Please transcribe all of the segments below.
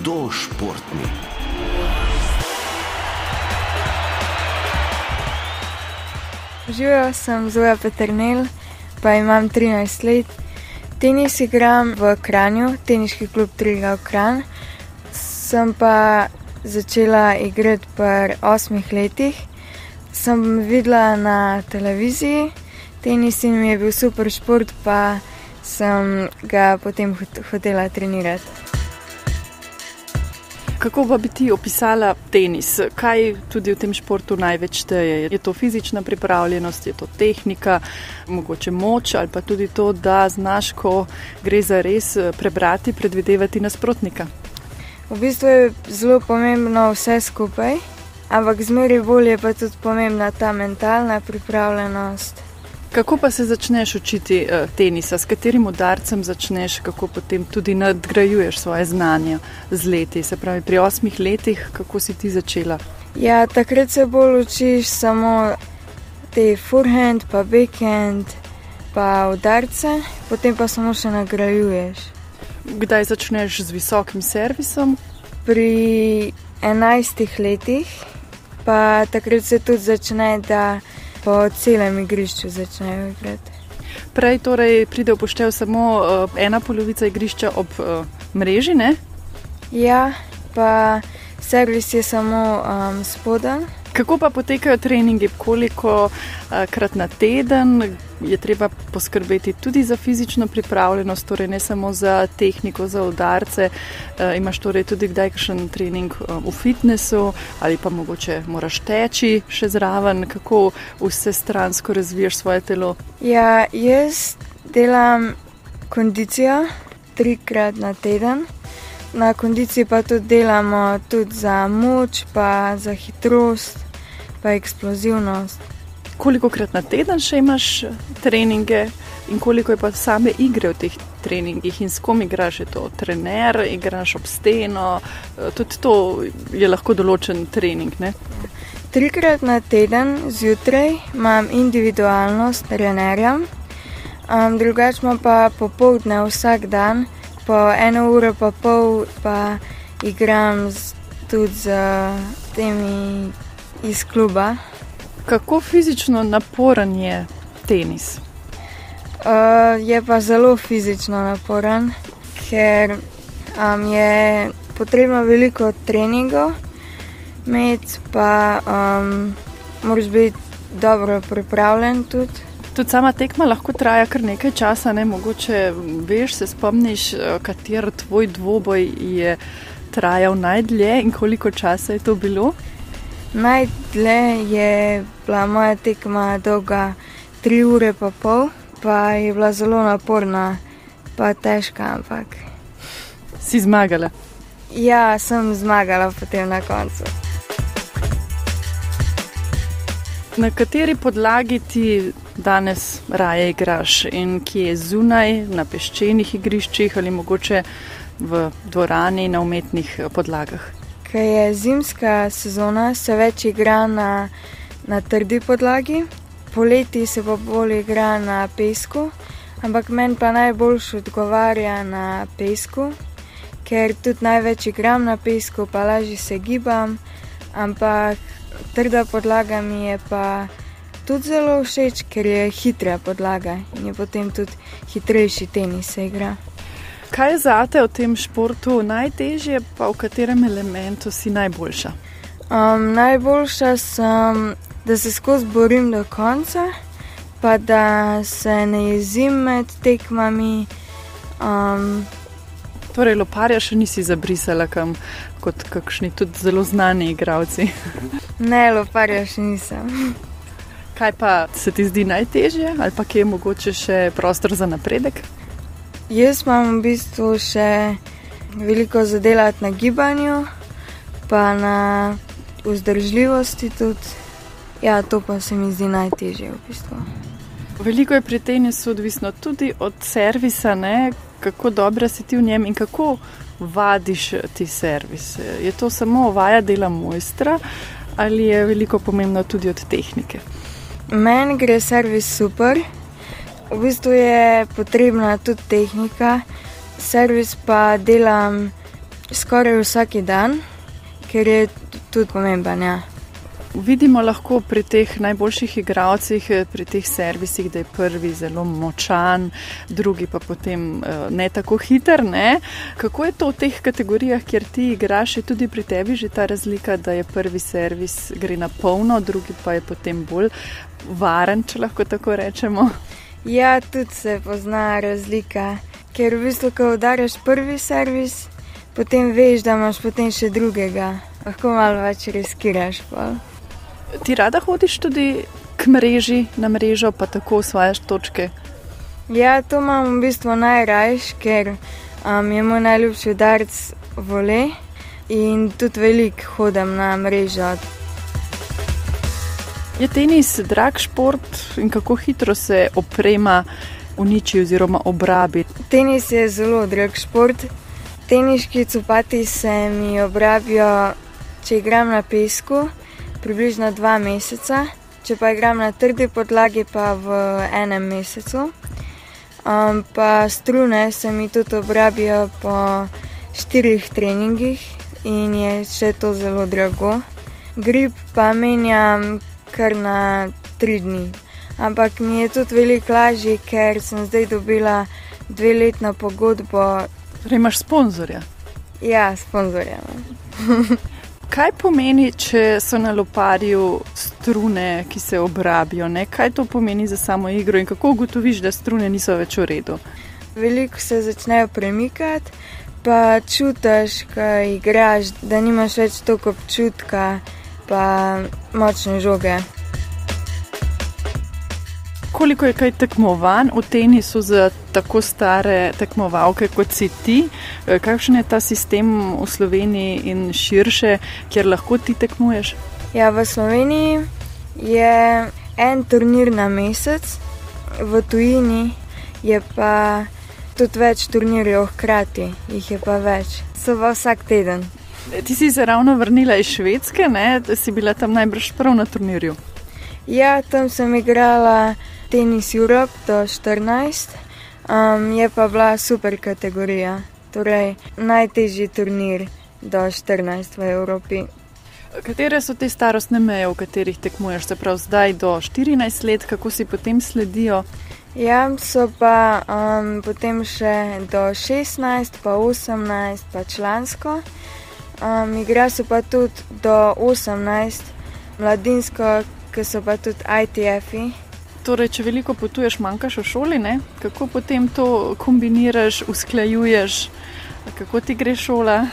Kdo športni? Živijo sem Zoja Petrnil, pa imam 13 let. Tenis igram v Kranju, teniški klub Triga v Kranju. Sem pa začela igrati pri osmih letih. Sem videla na televiziji tenis in mi je bil super šport, pa sem ga potem hotela trenirati. Kako pa bi ti opisala tenis? Kaj tudi v tem športu največ šteje? Je to fizična pripravljenost, je to tehnika, mogoče moč ali pa tudi to, da znaš, ko gre za res prebrati, predvidevati nasprotnika? V bistvu je zelo pomembno vse skupaj, ampak zmeri bolje pa tudi pomembna ta mentalna pripravljenost. Kako pa se začneš učiti uh, tenisa, s katerim udarcem začneš, kako potem tudi nadgrajuješ svoje znanje z leti? Se pravi, pri osmih letih, kako si ti začela? Ja, takrat se bolj učiš samo te forehand, pa backhand, pa udarce, potem pa samo še nagrajuješ. Kdaj začneš z visokim servisom? Pri enajstih letih, pa takrat se tudi začne, da po celem igrišču začnejo igrati. Prej torej pride v poštev samo uh, ena polovica igrišča ob uh, mreži, ne? Ja, pa servis je samo um, spodaj. Kako pa potekajo treningi, koliko uh, krat na teden je treba poskrbeti tudi za fizično pripravljenost, torej ne samo za tehniko, za udarce. Uh, imaš torej tudi kdaj kakšen trening uh, v fitnessu ali pa mogoče moraš teči še zraven, kako vse stransko razvijaš svoje telo? Ja, jaz delam kondicijo trikrat na teden. Na kondiciji pa tudi delamo tudi za moč, pa za hitrost, pa eksplozivnost. Koliko krat na teden še imaš treninge in koliko je pa same igre v teh treningih in s kom igraš? Je to trener, igraš ob steno, tudi to je lahko določen trening. Ne? Trikrat na teden zjutraj imam individualno s trenerjem, um, drugače pa popoldne vsak dan po eno uro pa pol pa igram z, tudi z temi iz kluba. Kako fizično naporen je tenis? Uh, je pa zelo fizično naporen, ker um, je potrebno veliko treningov, med pa um, moraš biti dobro pripravljen tudi. Tudi sama tekma lahko traja kar nekaj časa, ne mogoče veš, se spomniš, kater tvoj dvoboj je trajal najdlje in koliko časa je to bilo? Najdlje je bila moja tekma dolga 3 ure pa pol, pa je bila zelo naporna, pa težka, ampak. Si zmagala? Ja, sem zmagala potem na koncu. Na kateri podlagi ti danes raje igraš in kje je zunaj, na peščenih igriščih ali mogoče v dvorani na umetnih podlagah? Ker je zimska sezona, se več igra na, na trdi podlagi, poleti se pa bolj igra na pesku, ampak meni pa najbolj odgovarja na pesku, ker tudi največ igram na pesku, pa lažje se gibam, ampak trda podlaga mi je pa tudi zelo všeč, ker je hitra podlaga in je potem tudi hitrejši tenis se igra. Kaj je za te v tem športu najtežje, pa v katerem elementu si najboljša? Um, najboljša sem, da se skozi borim do konca, pa da se ne jezim med tekmami. Um, torej, loparja še nisi zabrisala kam kot kakšni tudi zelo znani igravci. ne, loparja še nisem. Kaj pa se ti zdi najtežje, ali pa kje je mogoče še prostor za napredek? Jaz imam v bistvu še veliko zadelati na gibanju, pa na vzdržljivosti tudi. Ja, to pa se mi zdi najtežje v bistvu. Veliko je pri tenisu odvisno tudi od servisa, ne? kako dobro si ti v njem in kako vadiš ti servis. Je to samo vaja dela mojstra ali je veliko pomembno tudi od tehnike? Meni gre servis super, v bistvu je potrebna tudi tehnika, servis pa delam skoraj vsak dan, ker je tudi pomemben. Ja. Vidimo lahko pri teh najboljših igralcih, eh, pri teh servisih, da je prvi zelo močan, drugi pa potem eh, ne tako hiter. Ne? Kako je to v teh kategorijah, kjer ti igraš, je tudi pri tebi že ta razlika, da je prvi servis gre na polno, drugi pa je potem bolj varen, če lahko tako rečemo. Ja, tudi se pozna razlika, ker v bistvu, ko udariš prvi servis, potem veš, da imaš potem še drugega. Lahko malo več riskiraš. Pa. Ti rada hodiš tudi k mreži, na mrežo, pa tako osvajaš točke? Ja, to imam v bistvu najrajš, ker um, je moj najljubši udarc vole in tudi velik hodim na mrežo. Je tenis drag šport in kako hitro se oprema uniči oziroma obrabi? Tenis je zelo drag šport. Teniški copati se mi obrabijo, če igram na pesku približno dva meseca, če pa igram na trdi podlagi, pa v enem mesecu. Um, pa strune se mi tudi obrabijo po štirih treningih in je še to zelo drago. Grip pa menjam kar na tri dni. Ampak mi je tudi veliko lažje, ker sem zdaj dobila dve letno pogodbo. Torej, imaš sponzorja? Ja, sponzorja. Kaj pomeni, če so na loparju strune, ki se obrabijo? Ne? Kaj to pomeni za samo igro in kako ugotoviš, da strune niso več v redu? Veliko se začnejo premikati, pa čutiš, kaj igraš, da nimaš več toliko občutka, pa močne žoge koliko je kaj tekmovanj v tenisu za tako stare tekmovalke kot si ti? Eh, kakšen je ta sistem v Sloveniji in širše, kjer lahko ti tekmuješ? Ja, v Sloveniji je en turnir na mesec, v tujini je pa tudi več turnirjev hkrati, jih je pa več, so pa vsak teden. Ti si se ravno vrnila iz Švedske, ne? si bila tam najbrž prav na turnirju. Ja, tam sem igrala Tennis Europe do 14, um, je pa bila super kategorija, torej najtežji turnir do 14 v Evropi. Katere so te starostne meje, v katerih tekmuješ, se pravi zdaj do 14 let, kako si potem sledijo? Ja, so pa um, potem še do 16, pa 18, pa člansko. Um, igra so pa tudi do 18, mladinsko, ki so pa tudi ITF-i. Torej, če veliko potuješ, manjkaš v šoli, ne? kako potem to kombiniraš, usklajuješ, kako ti gre šola?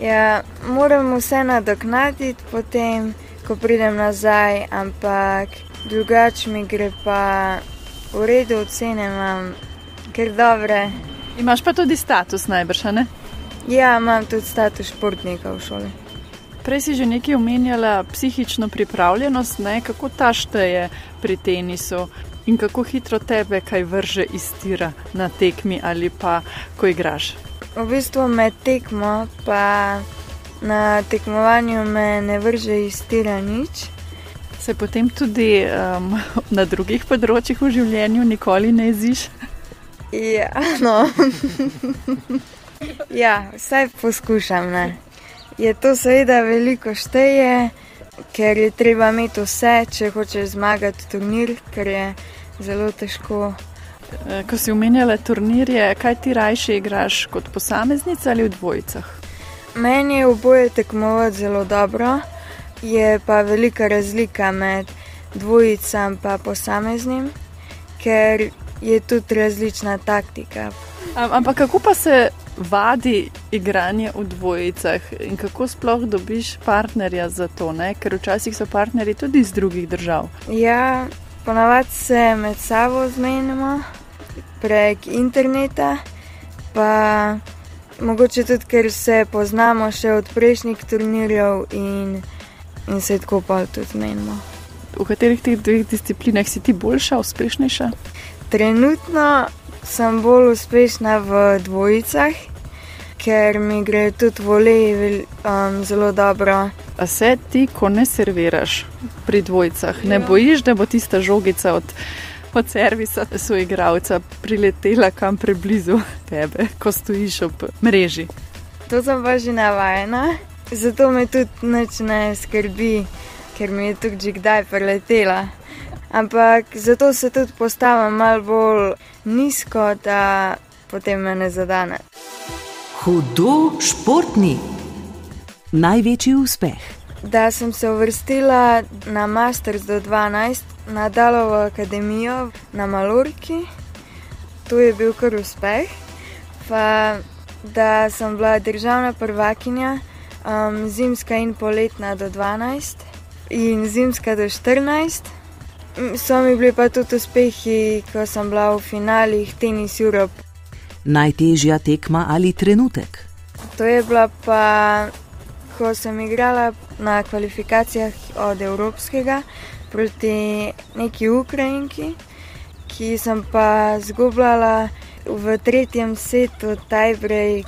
Ja, moram vse nadoknaditi, potem, ko pridem nazaj, ampak drugače mi gre pa v redu, ocene imam, ker dobre. Imaš pa tudi status najbrž, ne? Ja, imam tudi status športnika v šoli. Prej si že nekaj omenjala psihično pripravljenost, ne? kako ta šteje pri tenisu in kako hitro tebe kaj vrže iz tira na tekmi ali pa ko igraš. V bistvu med tekmo, pa na tekmovanju me ne vrže iz tira nič. Se potem tudi um, na drugih področjih v življenju nikoli ne jeziš? Ja, no. ja, vsaj poskušam. Ne je to seveda veliko šteje, ker je treba imeti vse, če hočeš zmagati turnir, ker je zelo težko. E, ko si omenjala turnirje, kaj ti rajše igraš kot posameznica ali v dvojicah? Meni je oboje tekmovati zelo dobro, je pa velika razlika med dvojicam in posameznim, ker je tudi različna taktika. Ampak kako pa se vadi igranje v dvojicah in kako sploh dobiš partnerja za to, ne? ker včasih so partnerji tudi iz drugih držav. Ja, ponavadi se med sabo zmenimo prek interneta, pa mogoče tudi, ker se poznamo še od prejšnjih turnirjev in, in se tako pa tudi zmenimo. V katerih teh dveh disciplinah si ti boljša, uspešnejša? Trenutno sem bolj uspešna v dvojicah, ker mi gre tudi volej um, zelo dobro. A se ti, ko ne serviraš pri dvojicah, ne ja. bojiš, da bo tista žogica od, od servisa svojega igralca priletela kam preblizu tebe, ko stojiš ob mreži? To sem pa že navajena, zato me tudi nič ne skrbi, ker mi je že kdaj preletela. Ampak zato se tudi postavim malo bolj nizko, da potem me ne zadane. Hudo športni. Največji uspeh. Da sem se uvrstila na Masters do 12 na Dalovo akademijo na Malorki, to je bil kar uspeh. Pa da sem bila državna prvakinja, um, zimska in poletna do 12 in zimska do 14. So mi bili pa tudi uspehi, ko sem bila v finalih Tennis Europe. Najtežja tekma ali trenutek. To je bila pa, ko sem igrala na kvalifikacijah od Evropskega proti neki Ukrajinki, ki sem pa zgubljala v tretjem setu tiebreak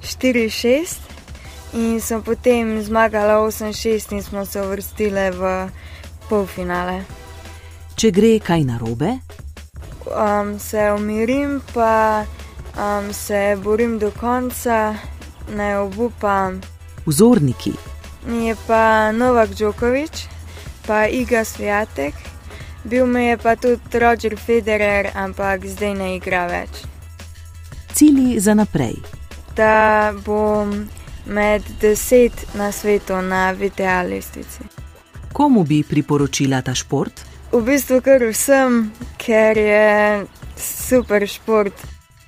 4-6 in sem potem zmagala 8-6 in smo se uvrstile v polfinale. Če gre kaj narobe, Um, se umirim, pa um, se borim do konca, ne obupam. vzorniki. Je pa Novak Djokovic, pa Iga Sviatek, bil mi je pa tudi Roger Federer, ampak zdaj ne igra več. Cili za naprej. Da bom med deset na svetu na VTA listici. Komu bi priporočila ta šport? V bistvu kar vsem, ker je super šport.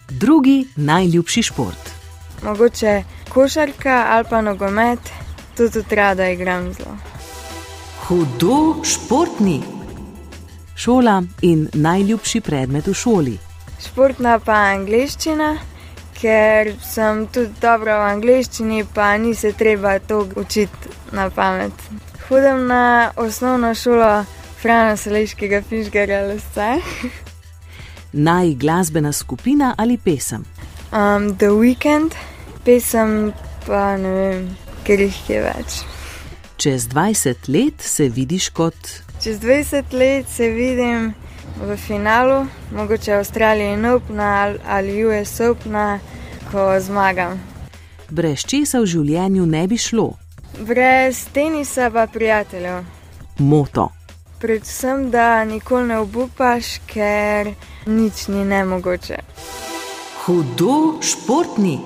Drugi najljubši šport. Mogoče košarka ali pa nogomet, tudi, rada igram zelo. Hudo športni. Šola in najljubši predmet v šoli. Športna pa angliščina, ker sem tudi dobra v angliščini, pa ni se treba to učiti na pamet. Hodim na osnovno šolo Frana Seleškega Fišgarja Lesce. Naj glasbena skupina ali pesem. Um, The Weekend, pesem pa ne vem, ker jih je več. Čez 20 let se vidiš kot Čez 20 let se vidim v finalu, mogoče Avstralije Open ali- ali US Open, ko zmagam. brez česa v življenju ne bi šlo. Brez tenisa pa prijateljev. Moto. Predvsem, da nikoli ne obupaš, ker nič ni nemogoče. Hudo športni.